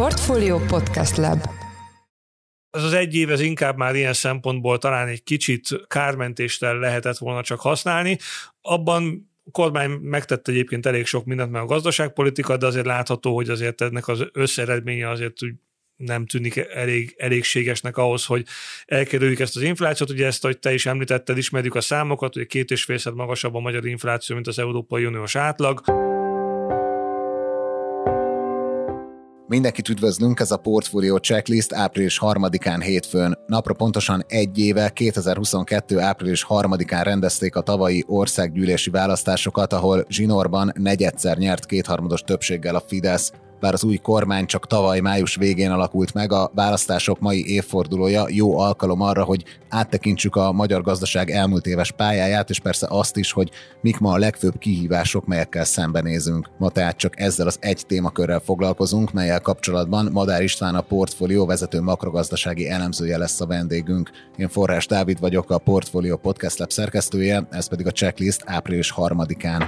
Portfolio Podcast Lab ez az egy év, ez inkább már ilyen szempontból talán egy kicsit kármentéssel lehetett volna csak használni. Abban a kormány megtett egyébként elég sok mindent, mert a gazdaságpolitika, de azért látható, hogy azért ennek az összeredménye azért úgy nem tűnik elég, elégségesnek ahhoz, hogy elkerüljük ezt az inflációt. Ugye ezt, hogy te is említetted, ismerjük a számokat, hogy két és félszer magasabb a magyar infláció, mint az Európai Uniós átlag. Mindenkit üdvözlünk, ez a Portfolio Checklist április 3-án hétfőn. Napra pontosan egy éve, 2022. április 3-án rendezték a tavalyi országgyűlési választásokat, ahol Zsinorban negyedszer nyert kétharmados többséggel a Fidesz. Bár az új kormány csak tavaly május végén alakult meg, a választások mai évfordulója jó alkalom arra, hogy áttekintsük a magyar gazdaság elmúlt éves pályáját, és persze azt is, hogy mik ma a legfőbb kihívások, melyekkel szembenézünk. Ma tehát csak ezzel az egy témakörrel foglalkozunk, melyel kapcsolatban Madár István a portfólió vezető makrogazdasági elemzője lesz a vendégünk. Én Forrás Dávid vagyok, a Portfolio Podcast Lab szerkesztője, ez pedig a checklist április harmadikán.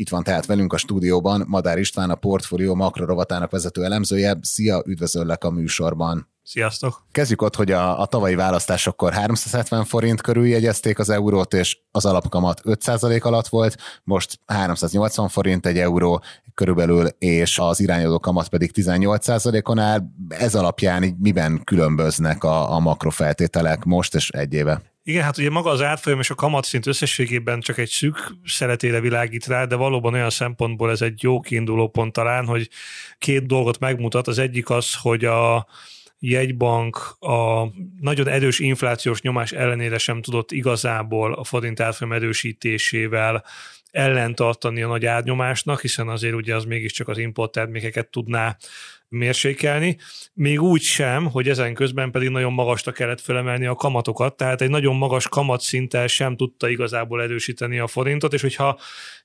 Itt van tehát velünk a stúdióban Madár István, a Portfolio makrorovatának vezető elemzője. Szia, üdvözöllek a műsorban. Sziasztok! Kezdjük ott, hogy a, a tavalyi választásokkor 370 forint körül jegyezték az eurót, és az alapkamat 5% alatt volt, most 380 forint egy euró körülbelül, és az irányadó kamat pedig 18%-on áll. Ez alapján így miben különböznek a, a makrofeltételek most és egy éve? Igen, hát ugye maga az árfolyam és a kamatszint összességében csak egy szűk szeretére világít rá, de valóban olyan szempontból ez egy jó kiinduló pont talán, hogy két dolgot megmutat. Az egyik az, hogy a jegybank a nagyon erős inflációs nyomás ellenére sem tudott igazából a forint árfolyam erősítésével ellentartani a nagy árnyomásnak, hiszen azért ugye az mégiscsak az import termékeket tudná mérsékelni, még úgy sem, hogy ezen közben pedig nagyon magasra kellett felemelni a kamatokat, tehát egy nagyon magas kamatszinttel sem tudta igazából erősíteni a forintot, és hogyha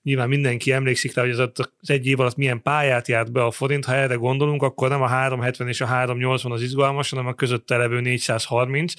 nyilván mindenki emlékszik rá, hogy az, az egy év alatt milyen pályát járt be a forint, ha erre gondolunk, akkor nem a 370 és a 380 az izgalmas, hanem a közötte levő 430,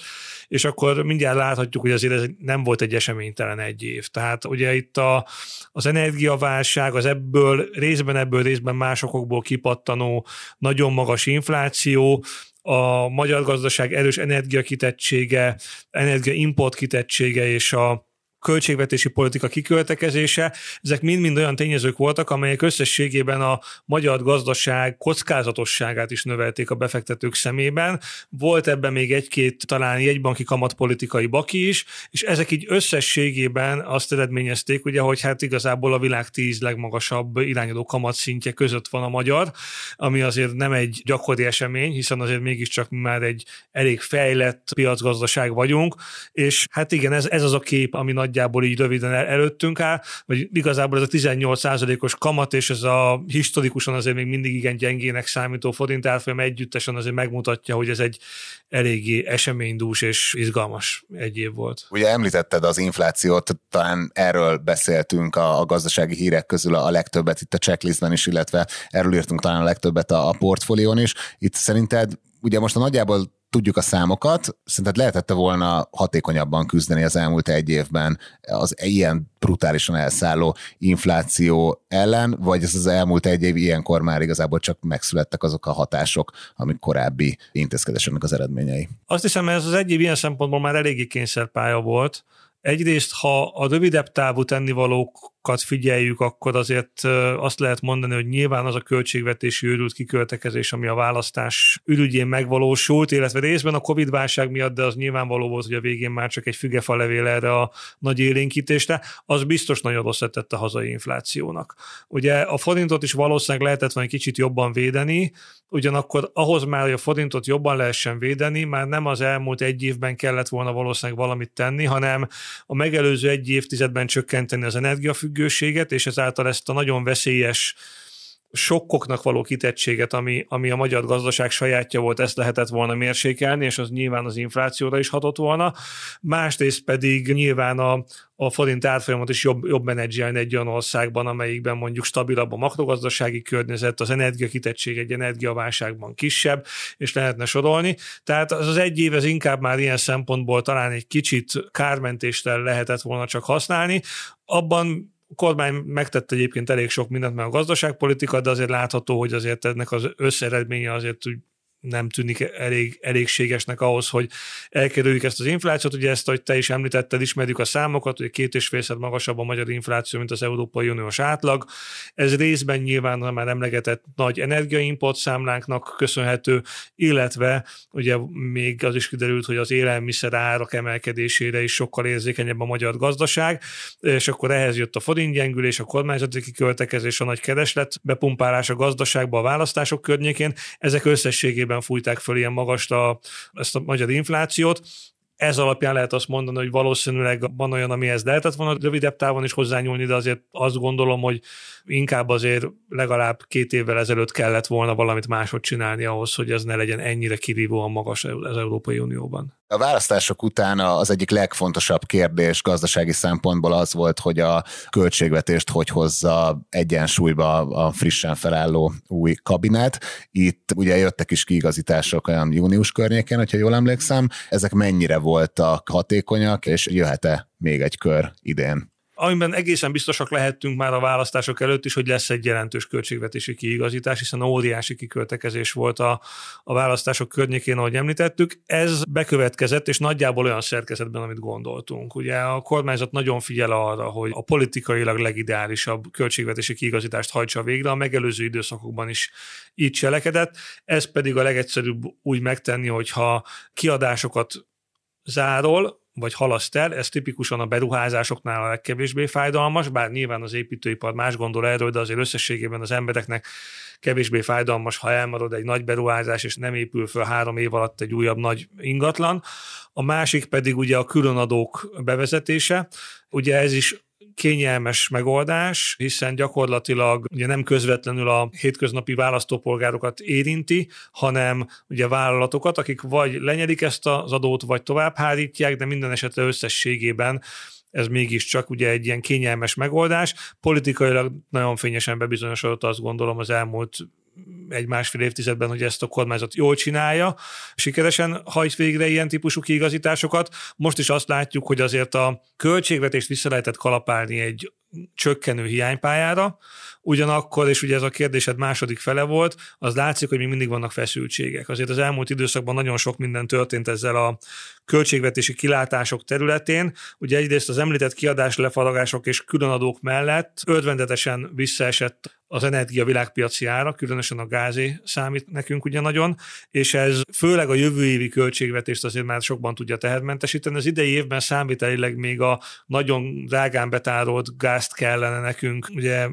és akkor mindjárt láthatjuk, hogy azért ez nem volt egy eseménytelen egy év. Tehát ugye itt a, az energiaválság, az ebből részben ebből részben másokból kipattanó nagyon magas infláció, a magyar gazdaság erős energiakitettsége, energiaimport kitettsége és a költségvetési politika kiköltekezése, ezek mind-mind olyan tényezők voltak, amelyek összességében a magyar gazdaság kockázatosságát is növelték a befektetők szemében. Volt ebben még egy-két talán jegybanki kamatpolitikai baki is, és ezek így összességében azt eredményezték, ugye, hogy hát igazából a világ tíz legmagasabb irányadó kamatszintje között van a magyar, ami azért nem egy gyakori esemény, hiszen azért mégiscsak már egy elég fejlett piacgazdaság vagyunk, és hát igen, ez, ez az a kép, ami nagy nagyjából így röviden el, előttünk áll, vagy igazából ez a 18%-os kamat, és ez a historikusan azért még mindig igen gyengének számító forint árfolyam együttesen azért megmutatja, hogy ez egy eléggé eseménydús és izgalmas egy év volt. Ugye említetted az inflációt, talán erről beszéltünk a, a gazdasági hírek közül a legtöbbet itt a checklistben is, illetve erről írtunk talán a legtöbbet a, a portfólión is. Itt szerinted ugye most a nagyjából tudjuk a számokat, szerinted lehetette volna hatékonyabban küzdeni az elmúlt egy évben az ilyen brutálisan elszálló infláció ellen, vagy ez az elmúlt egy év ilyenkor már igazából csak megszülettek azok a hatások, amik korábbi intézkedéseknek az eredményei? Azt hiszem, ez az egy év ilyen szempontból már eléggé kényszerpálya volt. Egyrészt, ha a rövidebb távú tennivalók figyeljük, akkor azért azt lehet mondani, hogy nyilván az a költségvetési őrült kiköltekezés, ami a választás ürügyén megvalósult, illetve részben a Covid válság miatt, de az nyilvánvaló volt, hogy a végén már csak egy fügefa levél erre a nagy élénkítésre, az biztos nagyon rosszat tett a hazai inflációnak. Ugye a forintot is valószínűleg lehetett volna egy kicsit jobban védeni, ugyanakkor ahhoz már, hogy a forintot jobban lehessen védeni, már nem az elmúlt egy évben kellett volna valószínűleg valamit tenni, hanem a megelőző egy évtizedben csökkenteni az energiafüggőséget, függőséget, és ezáltal ezt a nagyon veszélyes sokkoknak való kitettséget, ami, ami a magyar gazdaság sajátja volt, ezt lehetett volna mérsékelni, és az nyilván az inflációra is hatott volna. Másrészt pedig nyilván a, a forint árfolyamot is jobb, jobb menedzselni egy olyan országban, amelyikben mondjuk stabilabb a makrogazdasági környezet, az energiakitettség egy energiaválságban kisebb, és lehetne sorolni. Tehát az az egy év, ez inkább már ilyen szempontból talán egy kicsit kármentéssel lehetett volna csak használni. Abban A kormány megtette egyébként elég sok mindent, mert a gazdaságpolitika, de azért látható, hogy azért ennek az összeredménye azért úgy nem tűnik elég, elégségesnek ahhoz, hogy elkerüljük ezt az inflációt. Ugye ezt, hogy te is említetted, ismerjük a számokat, hogy két és félszer magasabb a magyar infláció, mint az Európai Uniós átlag. Ez részben nyilván a már emlegetett nagy energiaimport számlánknak köszönhető, illetve ugye még az is kiderült, hogy az élelmiszer árak emelkedésére is sokkal érzékenyebb a magyar gazdaság, és akkor ehhez jött a forintgyengülés, a kormányzati kiköltekezés, a nagy kereslet bepumpálás a gazdaságba a választások környékén. Ezek összességében mértékben fújták föl ilyen magasra ezt a magyar inflációt, ez alapján lehet azt mondani, hogy valószínűleg van olyan, amihez lehetett volna rövidebb távon is hozzányúlni, de azért azt gondolom, hogy inkább azért legalább két évvel ezelőtt kellett volna valamit máshogy csinálni ahhoz, hogy ez ne legyen ennyire kirívóan magas az Európai Unióban. A választások után az egyik legfontosabb kérdés gazdasági szempontból az volt, hogy a költségvetést hogy hozza egyensúlyba a frissen felálló új kabinet. Itt ugye jöttek is kiigazítások olyan június környékén, hogyha jól emlékszem. Ezek mennyire voltak hatékonyak, és jöhet-e még egy kör idén? Amiben egészen biztosak lehettünk már a választások előtt is, hogy lesz egy jelentős költségvetési kiigazítás, hiszen óriási kiköltekezés volt a, a választások környékén, ahogy említettük. Ez bekövetkezett, és nagyjából olyan szerkezetben, amit gondoltunk. Ugye a kormányzat nagyon figyel arra, hogy a politikailag legideálisabb költségvetési kiigazítást hajtsa végre, a megelőző időszakokban is így cselekedett. Ez pedig a legegyszerűbb úgy megtenni, hogyha kiadásokat zárol, vagy halaszt el, ez tipikusan a beruházásoknál a legkevésbé fájdalmas, bár nyilván az építőipar más gondol erről, de azért összességében az embereknek kevésbé fájdalmas, ha elmarad egy nagy beruházás, és nem épül föl három év alatt egy újabb nagy ingatlan. A másik pedig ugye a különadók bevezetése. Ugye ez is kényelmes megoldás, hiszen gyakorlatilag ugye nem közvetlenül a hétköznapi választópolgárokat érinti, hanem ugye vállalatokat, akik vagy lenyedik ezt az adót, vagy tovább hárítják, de minden esetre összességében ez mégiscsak ugye egy ilyen kényelmes megoldás. Politikailag nagyon fényesen bebizonyosodott azt gondolom az elmúlt egy-másfél évtizedben, hogy ezt a kormányzat jól csinálja, sikeresen hajt végre ilyen típusú kiigazításokat. Most is azt látjuk, hogy azért a költségvetést vissza lehetett kalapálni egy csökkenő hiánypályára, ugyanakkor, és ugye ez a kérdésed második fele volt, az látszik, hogy még mindig vannak feszültségek. Azért az elmúlt időszakban nagyon sok minden történt ezzel a költségvetési kilátások területén. Ugye egyrészt az említett kiadás lefaragások és különadók mellett örvendetesen visszaesett az energia világpiaci ára, különösen a gázé számít nekünk ugye nagyon, és ez főleg a jövő évi költségvetést azért már sokban tudja tehermentesíteni. Az idei évben számvitelileg még a nagyon drágán betárolt gázt kellene nekünk ugye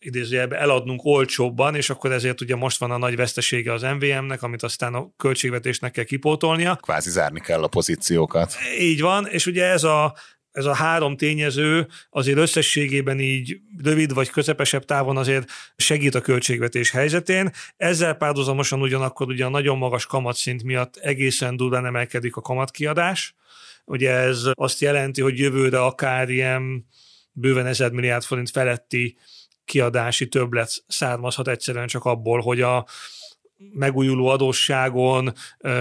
idézőjelben eladnunk olcsóbban, és akkor ezért ugye most van a nagy vesztesége az MVM-nek, amit aztán a költségvetésnek kell kipótolnia. Kvázi zárni kell a pozíciókat. Így van, és ugye ez a, ez a három tényező azért összességében így rövid vagy közepesebb távon azért segít a költségvetés helyzetén. Ezzel párhuzamosan ugyanakkor ugye a nagyon magas kamatszint miatt egészen durván emelkedik a kamatkiadás. Ugye ez azt jelenti, hogy jövőre akár ilyen bőven 1000 milliárd forint feletti kiadási többlet származhat egyszerűen csak abból, hogy a megújuló adósságon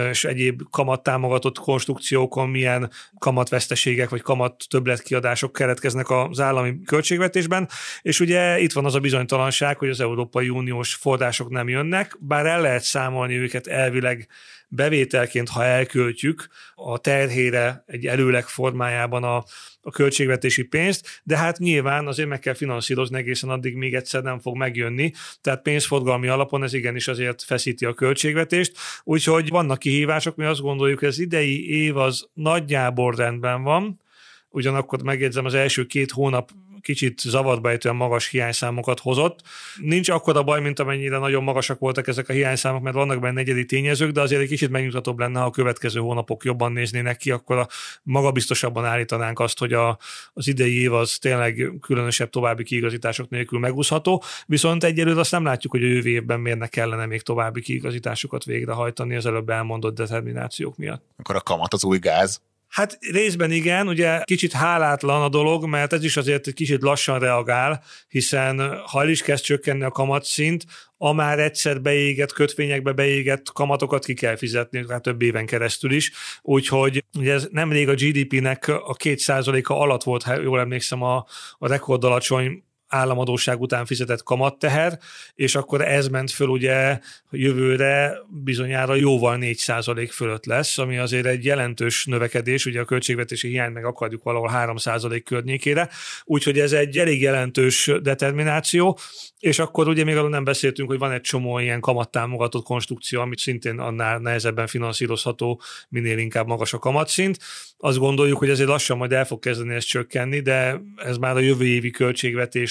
és egyéb kamattámogatott konstrukciókon milyen kamatveszteségek vagy kamat többletkiadások keletkeznek az állami költségvetésben, és ugye itt van az a bizonytalanság, hogy az Európai Uniós források nem jönnek, bár el lehet számolni őket elvileg bevételként, ha elköltjük a terhére egy előleg formájában a, a költségvetési pénzt, de hát nyilván azért meg kell finanszírozni egészen addig még egyszer nem fog megjönni, tehát pénzforgalmi alapon ez igenis azért feszíti a költségvetést, úgyhogy vannak kihívások, mi azt gondoljuk, hogy az idei év az nagyjából rendben van, ugyanakkor megjegyzem az első két hónap kicsit zavarba ejtően magas hiányszámokat hozott. Nincs akkor a baj, mint amennyire nagyon magasak voltak ezek a hiányszámok, mert vannak benne egyedi tényezők, de azért egy kicsit megnyugtatóbb lenne, ha a következő hónapok jobban néznének ki, akkor a magabiztosabban állítanánk azt, hogy a, az idei év az tényleg különösebb további kiigazítások nélkül megúszható, viszont egyelőre azt nem látjuk, hogy a jövő évben miért kellene még további kiigazításokat végrehajtani az előbb elmondott determinációk miatt. Akkor a kamat az új gáz? Hát részben igen, ugye kicsit hálátlan a dolog, mert ez is azért egy kicsit lassan reagál, hiszen ha el is kezd csökkenni a kamatszint, a már egyszer beégett kötvényekbe beégett kamatokat ki kell fizetni, hát több éven keresztül is. Úgyhogy ugye ez nemrég a GDP-nek a két a alatt volt, ha jól emlékszem, a, a rekordalacsony államadóság után fizetett kamatteher, és akkor ez ment föl ugye jövőre bizonyára jóval 4% fölött lesz, ami azért egy jelentős növekedés, ugye a költségvetési hiány meg akarjuk valahol 3% környékére, úgyhogy ez egy elég jelentős determináció, és akkor ugye még arról nem beszéltünk, hogy van egy csomó ilyen kamattámogatott konstrukció, amit szintén annál nehezebben finanszírozható, minél inkább magas a kamatszint. Azt gondoljuk, hogy ezért lassan majd el fog kezdeni ezt csökkenni, de ez már a jövő évi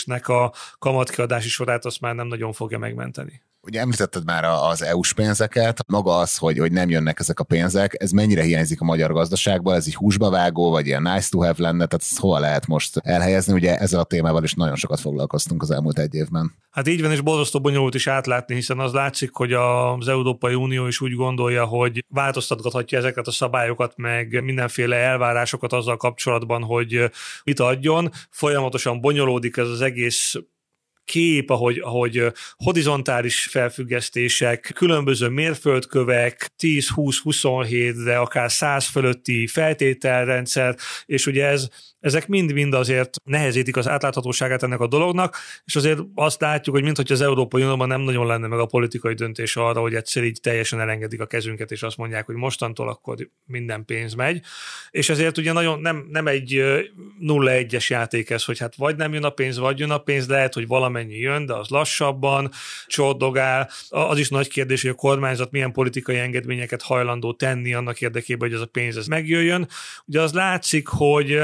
költségvetésnek a kamatkiadási sorát azt már nem nagyon fogja megmenteni. Ugye említetted már az EU-s pénzeket, maga az, hogy, hogy nem jönnek ezek a pénzek, ez mennyire hiányzik a magyar gazdaságban, ez így húsba vágó, vagy ilyen nice to have lenne, tehát ezt hova lehet most elhelyezni? Ugye ezzel a témával is nagyon sokat foglalkoztunk az elmúlt egy évben. Hát így van, és borzasztó bonyolult is átlátni, hiszen az látszik, hogy az Európai Unió is úgy gondolja, hogy változtathatja ezeket a szabályokat, meg mindenféle elvárásokat azzal kapcsolatban, hogy mit adjon. Folyamatosan bonyolódik ez az egész kép, ahogy, ahogy horizontális felfüggesztések, különböző mérföldkövek, 10, 20, 27, de akár 100 fölötti feltételrendszer, és ugye ez ezek mind-mind azért nehezítik az átláthatóságát ennek a dolognak, és azért azt látjuk, hogy mintha az Európai Unióban nem nagyon lenne meg a politikai döntés arra, hogy egyszer így teljesen elengedik a kezünket, és azt mondják, hogy mostantól akkor minden pénz megy. És ezért ugye nagyon nem, nem egy 0-1-es játék ez, hogy hát vagy nem jön a pénz, vagy jön a pénz, lehet, hogy valamennyi jön, de az lassabban csordogál. Az is nagy kérdés, hogy a kormányzat milyen politikai engedményeket hajlandó tenni annak érdekében, hogy ez a pénz ez megjöjjön. Ugye az látszik, hogy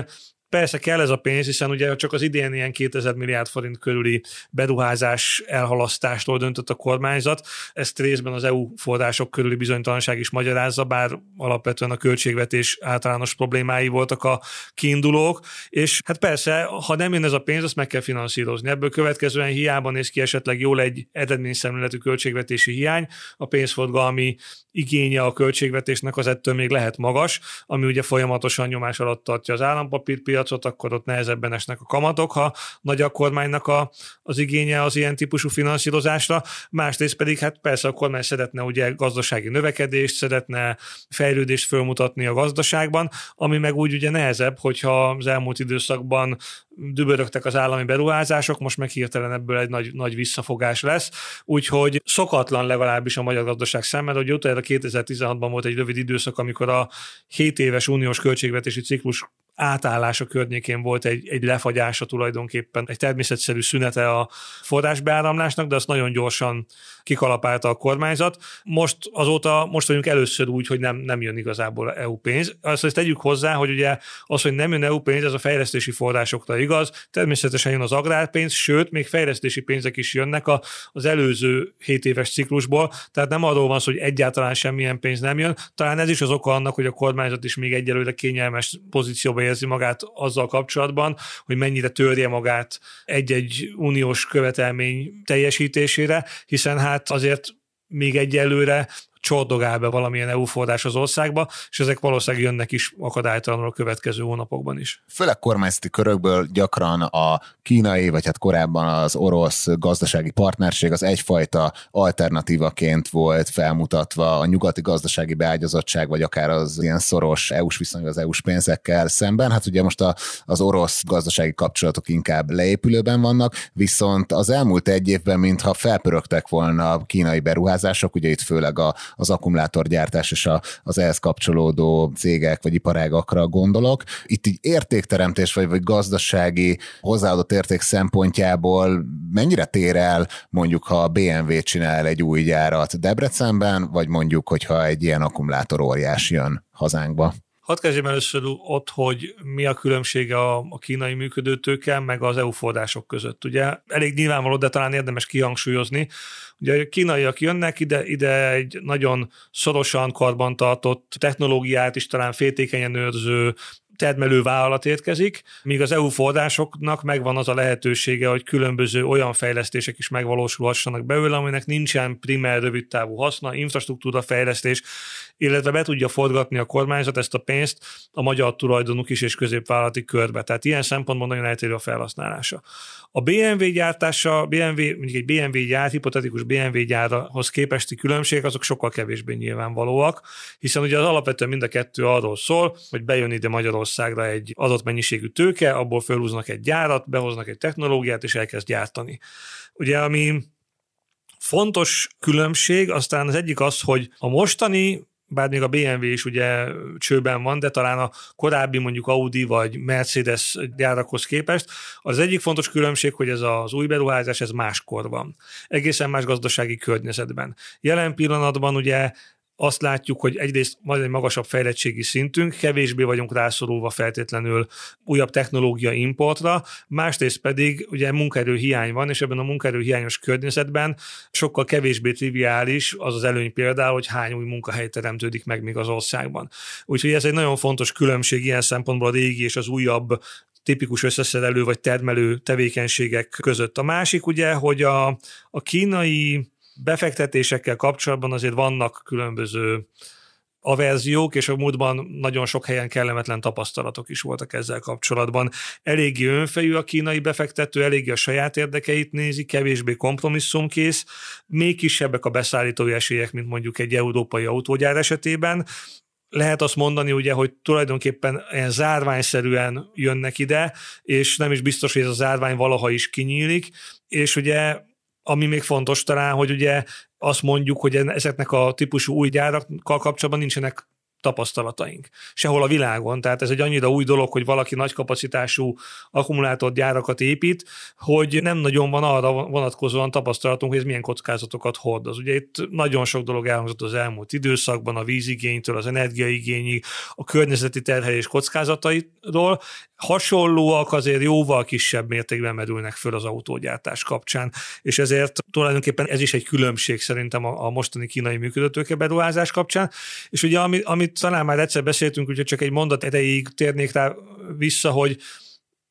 Persze kell ez a pénz, hiszen ugye csak az idén ilyen 2000 milliárd forint körüli beruházás elhalasztástól döntött a kormányzat. Ezt részben az EU források körüli bizonytalanság is magyarázza, bár alapvetően a költségvetés általános problémái voltak a kiindulók, és hát persze, ha nem jön ez a pénz, azt meg kell finanszírozni. Ebből következően hiába néz ki esetleg jól egy eredményszemléletű költségvetési hiány, a pénzforgalmi igénye a költségvetésnek az ettől még lehet magas, ami ugye folyamatosan nyomás alatt tartja az állampapírpiacot, akkor ott nehezebben esnek a kamatok, ha nagy a kormánynak a, az igénye az ilyen típusú finanszírozásra. Másrészt pedig hát persze a kormány szeretne ugye gazdasági növekedést, szeretne fejlődést fölmutatni a gazdaságban, ami meg úgy ugye nehezebb, hogyha az elmúlt időszakban dübörögtek az állami beruházások, most meg hirtelen ebből egy nagy, nagy visszafogás lesz. Úgyhogy szokatlan legalábbis a magyar gazdaság szemmel, hogy utána 2016-ban volt egy rövid időszak, amikor a 7 éves uniós költségvetési ciklus átállása környékén volt egy, egy lefagyása tulajdonképpen, egy természetszerű szünete a forrásbeáramlásnak, de azt nagyon gyorsan kikalapálta a kormányzat. Most azóta, most vagyunk először úgy, hogy nem, nem jön igazából EU pénz. Azt, ezt tegyük hozzá, hogy ugye az, hogy nem jön EU pénz, ez a fejlesztési forrásokra igaz. Természetesen jön az agrárpénz, sőt, még fejlesztési pénzek is jönnek a, az előző 7 éves ciklusból, tehát nem arról van szó, hogy egyáltalán semmilyen pénz nem jön. Talán ez is az oka annak, hogy a kormányzat is még egyelőre kényelmes pozícióba érzi magát azzal kapcsolatban, hogy mennyire törje magát egy-egy uniós követelmény teljesítésére, hiszen hát azért még egyelőre csordogál be valamilyen EU forrás az országba, és ezek valószínűleg jönnek is akadálytalanul a következő hónapokban is. Főleg kormányzati körökből gyakran a kínai, vagy hát korábban az orosz gazdasági partnerség az egyfajta alternatívaként volt felmutatva a nyugati gazdasági beágyazottság, vagy akár az ilyen szoros EU-s viszony az EU-s pénzekkel szemben. Hát ugye most a, az orosz gazdasági kapcsolatok inkább leépülőben vannak, viszont az elmúlt egy évben, mintha felpörögtek volna a kínai beruházások, ugye itt főleg a, az akkumulátorgyártás és a, az ehhez kapcsolódó cégek vagy iparágakra gondolok. Itt így értékteremtés vagy, vagy gazdasági hozzáadott érték szempontjából mennyire tér el mondjuk, ha a BMW csinál egy új gyárat Debrecenben, vagy mondjuk, hogyha egy ilyen akkumulátor óriás jön hazánkba? Hadd kezdjem először ott, hogy mi a különbsége a, a kínai működőtőkkel, meg az EU források között. Ugye elég nyilvánvaló, de talán érdemes kihangsúlyozni. Ugye a kínaiak jönnek ide, ide egy nagyon szorosan karbantartott technológiát is talán féltékenyen őrző termelő vállalat érkezik, míg az EU forrásoknak megvan az a lehetősége, hogy különböző olyan fejlesztések is megvalósulhassanak belőle, aminek nincsen primer rövidtávú haszna, infrastruktúra fejlesztés, illetve be tudja forgatni a kormányzat ezt a pénzt a magyar tulajdonuk is és középvállalati körbe. Tehát ilyen szempontból nagyon eltérő a felhasználása. A BMW gyártása, BMW, mondjuk egy BMW gyár, hipotetikus BMW gyárhoz képesti különbségek, azok sokkal kevésbé nyilvánvalóak, hiszen ugye az alapvetően mind a kettő arról szól, hogy bejön ide Magyarországra egy adott mennyiségű tőke, abból felhúznak egy gyárat, behoznak egy technológiát, és elkezd gyártani. Ugye, ami fontos különbség, aztán az egyik az, hogy a mostani bár még a BMW is ugye csőben van, de talán a korábbi mondjuk Audi vagy Mercedes gyárakhoz képest, az egyik fontos különbség, hogy ez az új beruházás, ez máskor van. Egészen más gazdasági környezetben. Jelen pillanatban ugye azt látjuk, hogy egyrészt majd egy magasabb fejlettségi szintünk, kevésbé vagyunk rászorulva feltétlenül újabb technológia importra, másrészt pedig ugye munkaerő hiány van, és ebben a munkaerő hiányos környezetben sokkal kevésbé triviális az az előny például, hogy hány új munkahely teremtődik meg még az országban. Úgyhogy ez egy nagyon fontos különbség ilyen szempontból a régi és az újabb tipikus összeszerelő vagy termelő tevékenységek között. A másik ugye, hogy a, a kínai befektetésekkel kapcsolatban azért vannak különböző averziók, és a múltban nagyon sok helyen kellemetlen tapasztalatok is voltak ezzel kapcsolatban. Eléggé önfejű a kínai befektető, eléggé a saját érdekeit nézi, kevésbé kompromisszumkész, még kisebbek a beszállítói esélyek, mint mondjuk egy európai autógyár esetében, lehet azt mondani, ugye, hogy tulajdonképpen ilyen zárványszerűen jönnek ide, és nem is biztos, hogy ez a zárvány valaha is kinyílik, és ugye ami még fontos talán, hogy ugye azt mondjuk, hogy ezeknek a típusú új gyárakkal kapcsolatban nincsenek tapasztalataink. Sehol a világon. Tehát ez egy annyira új dolog, hogy valaki nagy kapacitású akkumulátorgyárakat épít, hogy nem nagyon van arra vonatkozóan tapasztalatunk, hogy ez milyen kockázatokat hordoz. Ugye itt nagyon sok dolog elhangzott az elmúlt időszakban, a vízigénytől, az energiaigényig, a környezeti terhelés kockázatairól. Hasonlóak azért jóval kisebb mértékben merülnek föl az autógyártás kapcsán, és ezért tulajdonképpen ez is egy különbség szerintem a, a mostani kínai működőtőke beruházás kapcsán. És ugye amit, amit talán már egyszer beszéltünk, úgyhogy csak egy mondat erejéig térnék rá vissza, hogy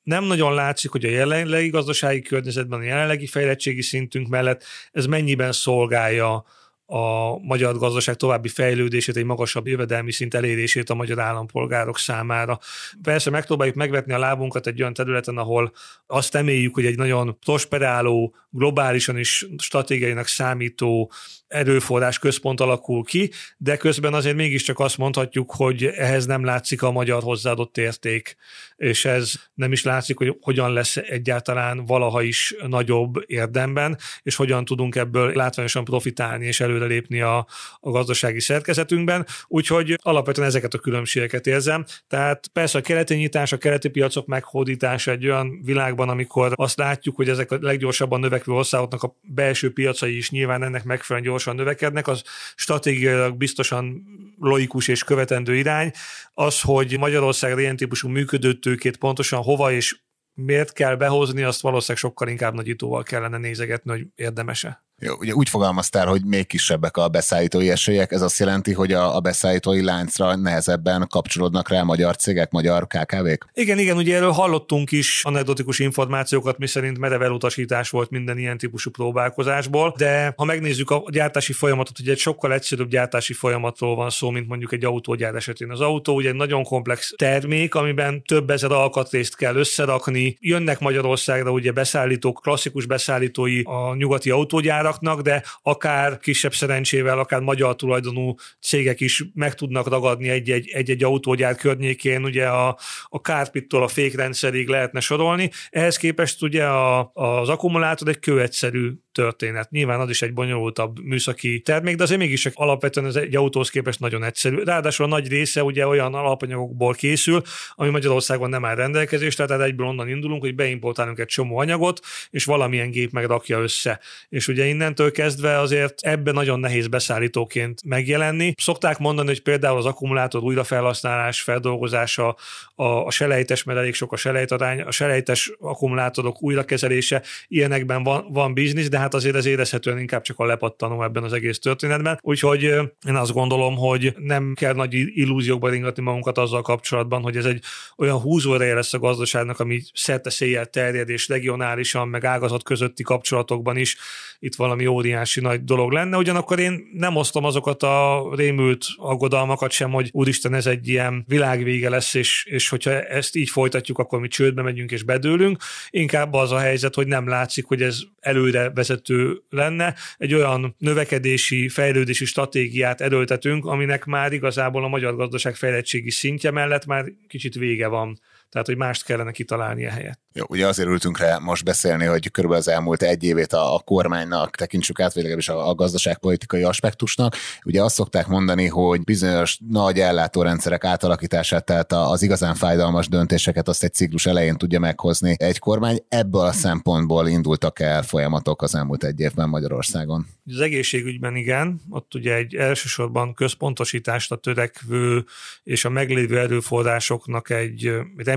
nem nagyon látszik, hogy a jelenlegi gazdasági környezetben, a jelenlegi fejlettségi szintünk mellett ez mennyiben szolgálja a magyar gazdaság további fejlődését, egy magasabb jövedelmi szint elérését a magyar állampolgárok számára. Persze megpróbáljuk megvetni a lábunkat egy olyan területen, ahol azt reméljük, hogy egy nagyon prosperáló, globálisan is stratégiainak számító erőforrás központ alakul ki, de közben azért mégiscsak azt mondhatjuk, hogy ehhez nem látszik a magyar hozzáadott érték, és ez nem is látszik, hogy hogyan lesz egyáltalán valaha is nagyobb érdemben, és hogyan tudunk ebből látványosan profitálni és előrelépni a, a gazdasági szerkezetünkben. Úgyhogy alapvetően ezeket a különbségeket érzem. Tehát persze a keleti nyitás, a keleti piacok meghódítása egy olyan világban, amikor azt látjuk, hogy ezek a leggyorsabban növekvő országoknak a belső piacai is nyilván ennek megfelelően gyorsan növekednek, az stratégiailag biztosan logikus és követendő irány. Az, hogy Magyarországra ilyen típusú működőtőkét pontosan hova és miért kell behozni, azt valószínűleg sokkal inkább nagyítóval kellene nézegetni, hogy érdemese. Ugye úgy fogalmaztál, hogy még kisebbek a beszállítói esélyek, ez azt jelenti, hogy a, a beszállítói láncra nehezebben kapcsolódnak rá magyar cégek, magyar KKV-k? Igen, igen, ugye erről hallottunk is anekdotikus információkat, mi szerint merev elutasítás volt minden ilyen típusú próbálkozásból, de ha megnézzük a gyártási folyamatot, ugye egy sokkal egyszerűbb gyártási folyamatról van szó, mint mondjuk egy autógyár esetén. Az autó ugye egy nagyon komplex termék, amiben több ezer alkatrészt kell összerakni. Jönnek Magyarországra ugye beszállítók, klasszikus beszállítói a nyugati autógyárak, raknak, de akár kisebb szerencsével, akár magyar tulajdonú cégek is meg tudnak ragadni egy-egy, egy-egy autógyár környékén, ugye a, a kárpittól a fékrendszerig lehetne sorolni. Ehhez képest ugye a, az akkumulátor egy kőegyszerű történet. Nyilván az is egy bonyolultabb műszaki termék, de azért mégis alapvetően ez egy autóhoz képest nagyon egyszerű. Ráadásul a nagy része ugye olyan alapanyagokból készül, ami Magyarországon nem áll rendelkezésre, tehát egyből onnan indulunk, hogy beimportálunk egy csomó anyagot, és valamilyen gép megrakja össze. És ugye innentől kezdve azért ebben nagyon nehéz beszállítóként megjelenni. Szokták mondani, hogy például az akkumulátor újrafelhasználás, feldolgozása, a, a selejtes, mert elég sok a selejtarány, a selejtes akkumulátorok újrakezelése, ilyenekben van, van biznisz, de hát azért ez érezhetően inkább csak a lepattanó ebben az egész történetben. Úgyhogy én azt gondolom, hogy nem kell nagy illúziókba ringatni magunkat azzal kapcsolatban, hogy ez egy olyan húzóereje lesz a gazdaságnak, ami szerte széjjel terjed, és regionálisan, meg ágazat közötti kapcsolatokban is itt valami óriási nagy dolog lenne. Ugyanakkor én nem osztom azokat a rémült aggodalmakat sem, hogy úristen, ez egy ilyen világvége lesz, és, és hogyha ezt így folytatjuk, akkor mi csődbe megyünk és bedőlünk. Inkább az a helyzet, hogy nem látszik, hogy ez előre vezető lenne. Egy olyan növekedési, fejlődési stratégiát erőltetünk, aminek már igazából a magyar gazdaság fejlettségi szintje mellett már kicsit vége van. Tehát, hogy mást kellene kitalálni a helyet. Jó, ugye azért ültünk rá most beszélni, hogy körülbelül az elmúlt egy évét a, a kormánynak tekintsük át, vagy legalábbis a, a gazdaságpolitikai aspektusnak. Ugye azt szokták mondani, hogy bizonyos nagy ellátórendszerek átalakítását, tehát az igazán fájdalmas döntéseket azt egy ciklus elején tudja meghozni egy kormány. Ebből a szempontból indultak el folyamatok az elmúlt egy évben Magyarországon. Az egészségügyben igen, ott ugye egy elsősorban központosítást a törekvő és a meglévő erőforrásoknak egy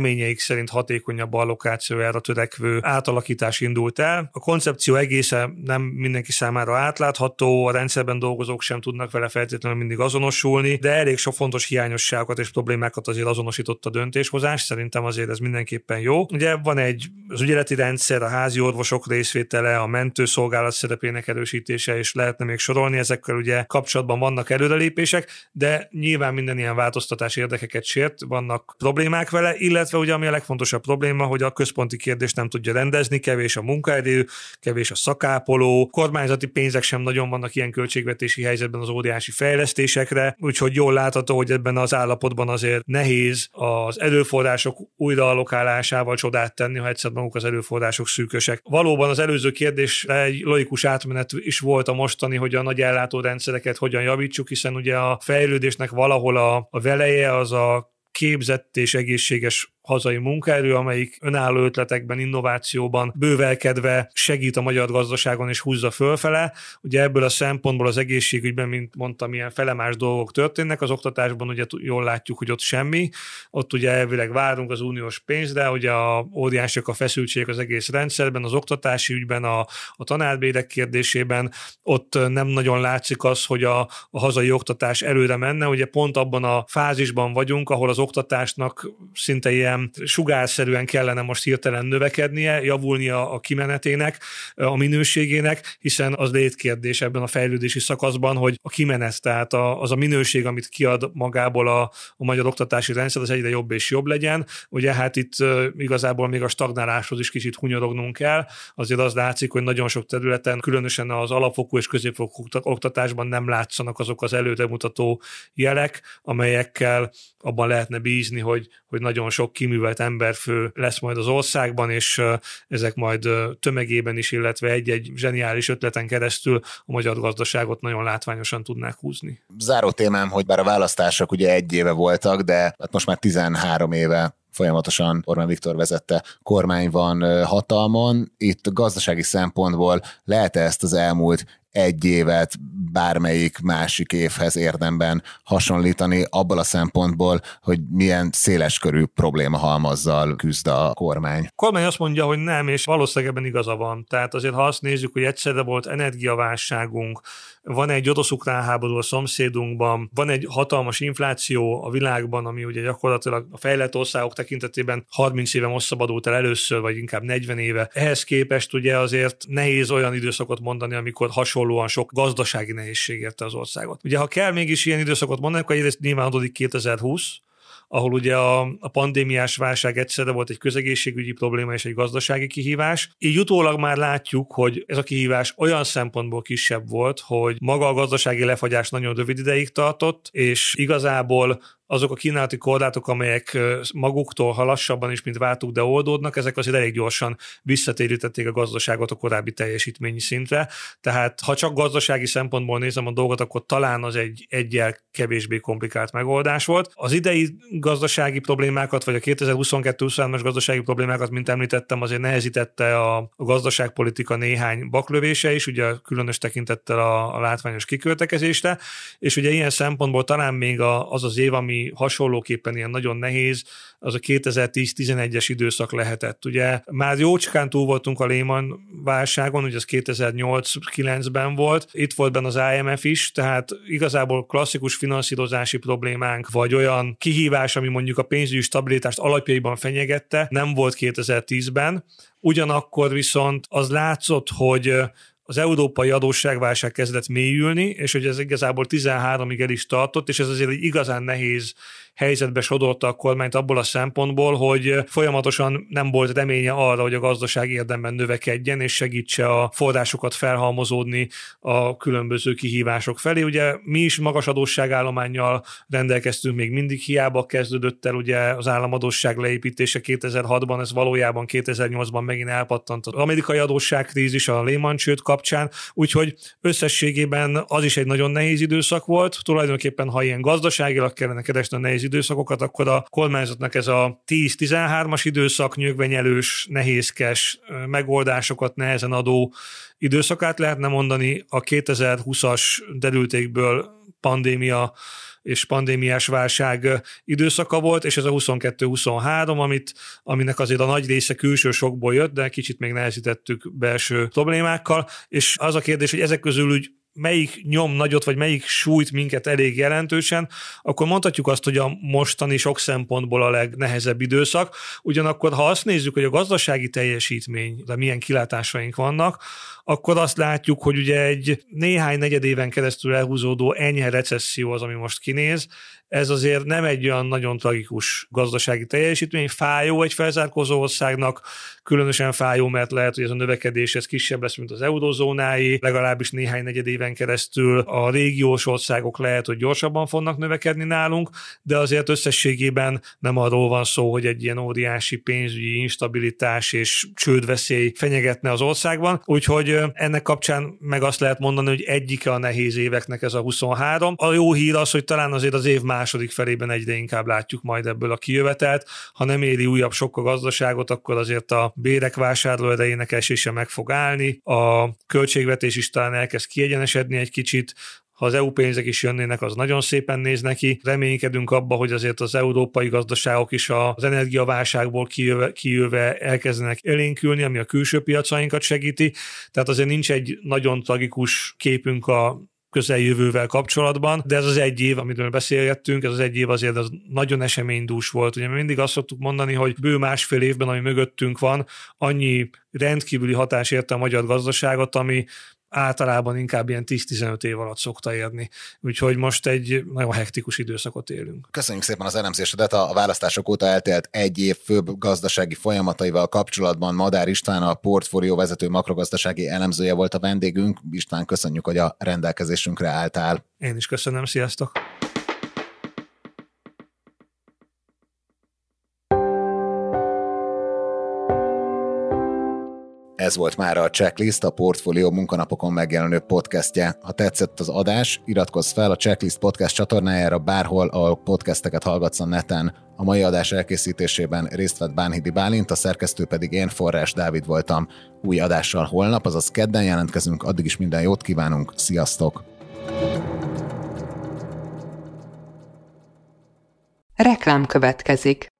reményeik szerint hatékonyabb allokációjára törekvő átalakítás indult el. A koncepció egésze nem mindenki számára átlátható, a rendszerben dolgozók sem tudnak vele feltétlenül mindig azonosulni, de elég sok fontos hiányosságokat és problémákat azért azonosított a döntéshozás, szerintem azért ez mindenképpen jó. Ugye van egy az ügyeleti rendszer, a házi orvosok részvétele, a mentőszolgálat szerepének erősítése, és lehetne még sorolni, ezekkel ugye kapcsolatban vannak előrelépések, de nyilván minden ilyen változtatás érdekeket sért, vannak problémák vele, illetve ugye ami a legfontosabb probléma, hogy a központi kérdés nem tudja rendezni, kevés a munkaerő, kevés a szakápoló, kormányzati pénzek sem nagyon vannak ilyen költségvetési helyzetben az óriási fejlesztésekre, úgyhogy jól látható, hogy ebben az állapotban azért nehéz az erőforrások újraalokálásával csodát tenni, ha egyszer maguk az erőforrások szűkösek. Valóban az előző kérdés egy logikus átmenet is volt a mostani, hogy a nagy ellátórendszereket hogyan javítsuk, hiszen ugye a fejlődésnek valahol a, a veleje az a képzett és egészséges hazai munkaerő, amelyik önálló ötletekben, innovációban bővelkedve segít a magyar gazdaságon és húzza fölfele. Ugye ebből a szempontból az egészségügyben, mint mondtam, ilyen felemás dolgok történnek, az oktatásban ugye jól látjuk, hogy ott semmi. Ott ugye elvileg várunk az uniós pénzre, ugye a óriások a feszültségek az egész rendszerben, az oktatási ügyben, a, a tanárbérek kérdésében, ott nem nagyon látszik az, hogy a, a hazai oktatás előre menne. Ugye pont abban a fázisban vagyunk, ahol az oktatásnak szinte ilyen ilyen sugárszerűen kellene most hirtelen növekednie, javulnia a kimenetének, a minőségének, hiszen az létkérdés ebben a fejlődési szakaszban, hogy a kimenet, tehát az a minőség, amit kiad magából a, a magyar oktatási rendszer, az egyre jobb és jobb legyen. Ugye hát itt igazából még a stagnáláshoz is kicsit hunyorognunk kell. Azért az látszik, hogy nagyon sok területen, különösen az alapfokú és középfokú oktatásban nem látszanak azok az előremutató jelek, amelyekkel abban lehetne bízni, hogy, hogy nagyon sok kiművelt emberfő lesz majd az országban, és ezek majd tömegében is, illetve egy-egy zseniális ötleten keresztül a magyar gazdaságot nagyon látványosan tudnák húzni. Záró témám, hogy bár a választások ugye egy éve voltak, de hát most már 13 éve folyamatosan Orbán Viktor vezette kormány van hatalmon. Itt gazdasági szempontból lehet ezt az elmúlt egy évet bármelyik másik évhez érdemben hasonlítani abból a szempontból, hogy milyen széleskörű probléma halmazzal küzd a kormány. A kormány azt mondja, hogy nem, és valószínűleg ebben igaza van. Tehát azért, ha azt nézzük, hogy egyszerre volt energiaválságunk, van egy orosz-ukrán háború a szomszédunkban, van egy hatalmas infláció a világban, ami ugye gyakorlatilag a fejlett országok tekintetében 30 éve most szabadult el először, vagy inkább 40 éve. Ehhez képest ugye azért nehéz olyan időszakot mondani, amikor hasonlóan sok gazdasági nehézség érte az országot. Ugye ha kell mégis ilyen időszakot mondani, akkor egyrészt nyilván adódik 2020, ahol ugye a, a pandémiás válság egyszerre volt egy közegészségügyi probléma és egy gazdasági kihívás. Így utólag már látjuk, hogy ez a kihívás olyan szempontból kisebb volt, hogy maga a gazdasági lefagyás nagyon rövid ideig tartott, és igazából azok a kínálati korlátok, amelyek maguktól, ha is, mint vártuk, de oldódnak, ezek azért elég gyorsan visszatérítették a gazdaságot a korábbi teljesítményi szintre. Tehát ha csak gazdasági szempontból nézem a dolgot, akkor talán az egy egyel kevésbé komplikált megoldás volt. Az idei gazdasági problémákat, vagy a 2022-23-as gazdasági problémákat, mint említettem, azért nehezítette a, a gazdaságpolitika néhány baklövése is, ugye különös tekintettel a, a látványos kiköltekezésre, és ugye ilyen szempontból talán még a, az az év, ami ami hasonlóképpen ilyen nagyon nehéz, az a 2010-11-es időszak lehetett. Ugye már jócskán túl voltunk a Lehman válságon, ugye az 2008-9-ben volt, itt volt benne az IMF is, tehát igazából klasszikus finanszírozási problémánk, vagy olyan kihívás, ami mondjuk a pénzügyi stabilitást alapjaiban fenyegette, nem volt 2010-ben. Ugyanakkor viszont az látszott, hogy az európai adósságválság kezdett mélyülni, és hogy ez igazából 13-ig el is tartott, és ez azért egy igazán nehéz helyzetbe sodorta a kormányt abból a szempontból, hogy folyamatosan nem volt reménye arra, hogy a gazdaság érdemben növekedjen, és segítse a forrásokat felhalmozódni a különböző kihívások felé. Ugye mi is magas adósságállományjal rendelkeztünk, még mindig hiába kezdődött el ugye az államadósság leépítése 2006-ban, ez valójában 2008-ban megint elpattant az amerikai adósságkrízis a Lehman csőd kapcsán, úgyhogy összességében az is egy nagyon nehéz időszak volt. Tulajdonképpen, ha ilyen gazdaságilag kellene keresni a nehéz időszakokat, akkor a kormányzatnak ez a 10-13-as időszak nyögvenyelős, nehézkes megoldásokat nehezen adó időszakát lehetne mondani. A 2020-as derültékből pandémia és pandémiás válság időszaka volt, és ez a 22-23, amit, aminek azért a nagy része külső sokból jött, de kicsit még nehezítettük belső problémákkal, és az a kérdés, hogy ezek közül úgy melyik nyom nagyot, vagy melyik sújt minket elég jelentősen, akkor mondhatjuk azt, hogy a mostani sok szempontból a legnehezebb időszak. Ugyanakkor, ha azt nézzük, hogy a gazdasági teljesítmény, de milyen kilátásaink vannak, akkor azt látjuk, hogy ugye egy néhány negyed éven keresztül elhúzódó enyhe recesszió az, ami most kinéz, ez azért nem egy olyan nagyon tragikus gazdasági teljesítmény, fájó egy felzárkózó országnak, különösen fájó, mert lehet, hogy ez a növekedés ez kisebb lesz, mint az eurozónáé, legalábbis néhány negyed éven keresztül a régiós országok lehet, hogy gyorsabban fognak növekedni nálunk, de azért összességében nem arról van szó, hogy egy ilyen óriási pénzügyi instabilitás és csődveszély fenyegetne az országban, úgyhogy ennek kapcsán meg azt lehet mondani, hogy egyike a nehéz éveknek ez a 23. A jó hír az, hogy talán azért az év második felében egyre inkább látjuk majd ebből a kijövetelt. Ha nem éri újabb sok a gazdaságot, akkor azért a bérek vásárló erejének esése meg fog állni, a költségvetés is talán elkezd kiegyenesedni egy kicsit, ha az EU pénzek is jönnének, az nagyon szépen néz neki. Reménykedünk abba, hogy azért az európai gazdaságok is az energiaválságból kijöve, kijöve elkezdenek elénkülni, ami a külső piacainkat segíti. Tehát azért nincs egy nagyon tragikus képünk a közeljövővel kapcsolatban, de ez az egy év, amiről beszélgettünk, ez az egy év azért az nagyon eseménydús volt. Ugye mindig azt szoktuk mondani, hogy bő másfél évben, ami mögöttünk van, annyi rendkívüli hatás érte a magyar gazdaságot, ami általában inkább ilyen 10-15 év alatt szokta érni. Úgyhogy most egy nagyon hektikus időszakot élünk. Köszönjük szépen az elemzésedet. A választások óta eltelt egy év főbb gazdasági folyamataival kapcsolatban Madár István, a portfólió vezető makrogazdasági elemzője volt a vendégünk. István, köszönjük, hogy a rendelkezésünkre álltál. Én is köszönöm, sziasztok! Ez volt már a Checklist, a Portfolio munkanapokon megjelenő podcastje. Ha tetszett az adás, iratkozz fel a Checklist podcast csatornájára bárhol, ahol podcasteket hallgatsz a neten. A mai adás elkészítésében részt vett Bánhidi Bálint, a szerkesztő pedig én, Forrás Dávid voltam. Új adással holnap, azaz kedden jelentkezünk, addig is minden jót kívánunk, sziasztok! Reklám következik.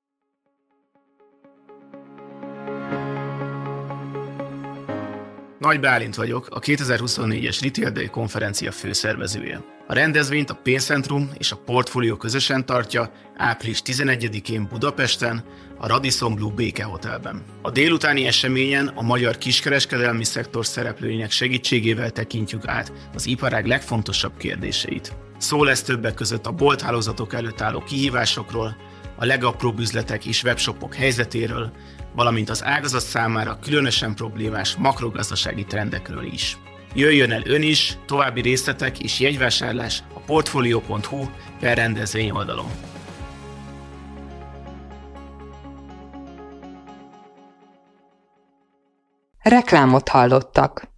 Nagy Bálint vagyok, a 2024-es Retail Day konferencia főszervezője. A rendezvényt a Pénzcentrum és a Portfolio közösen tartja április 11-én Budapesten, a Radisson Blue Béke Hotelben. A délutáni eseményen a magyar kiskereskedelmi szektor szereplőinek segítségével tekintjük át az iparág legfontosabb kérdéseit. Szó lesz többek között a bolthálózatok előtt álló kihívásokról, a legapróbb üzletek és webshopok helyzetéről, valamint az ágazat számára különösen problémás makrogazdasági trendekről is. Jöjjön el ön is, további részletek és jegyvásárlás a portfolio.hu per rendezvény oldalon. Reklámot hallottak.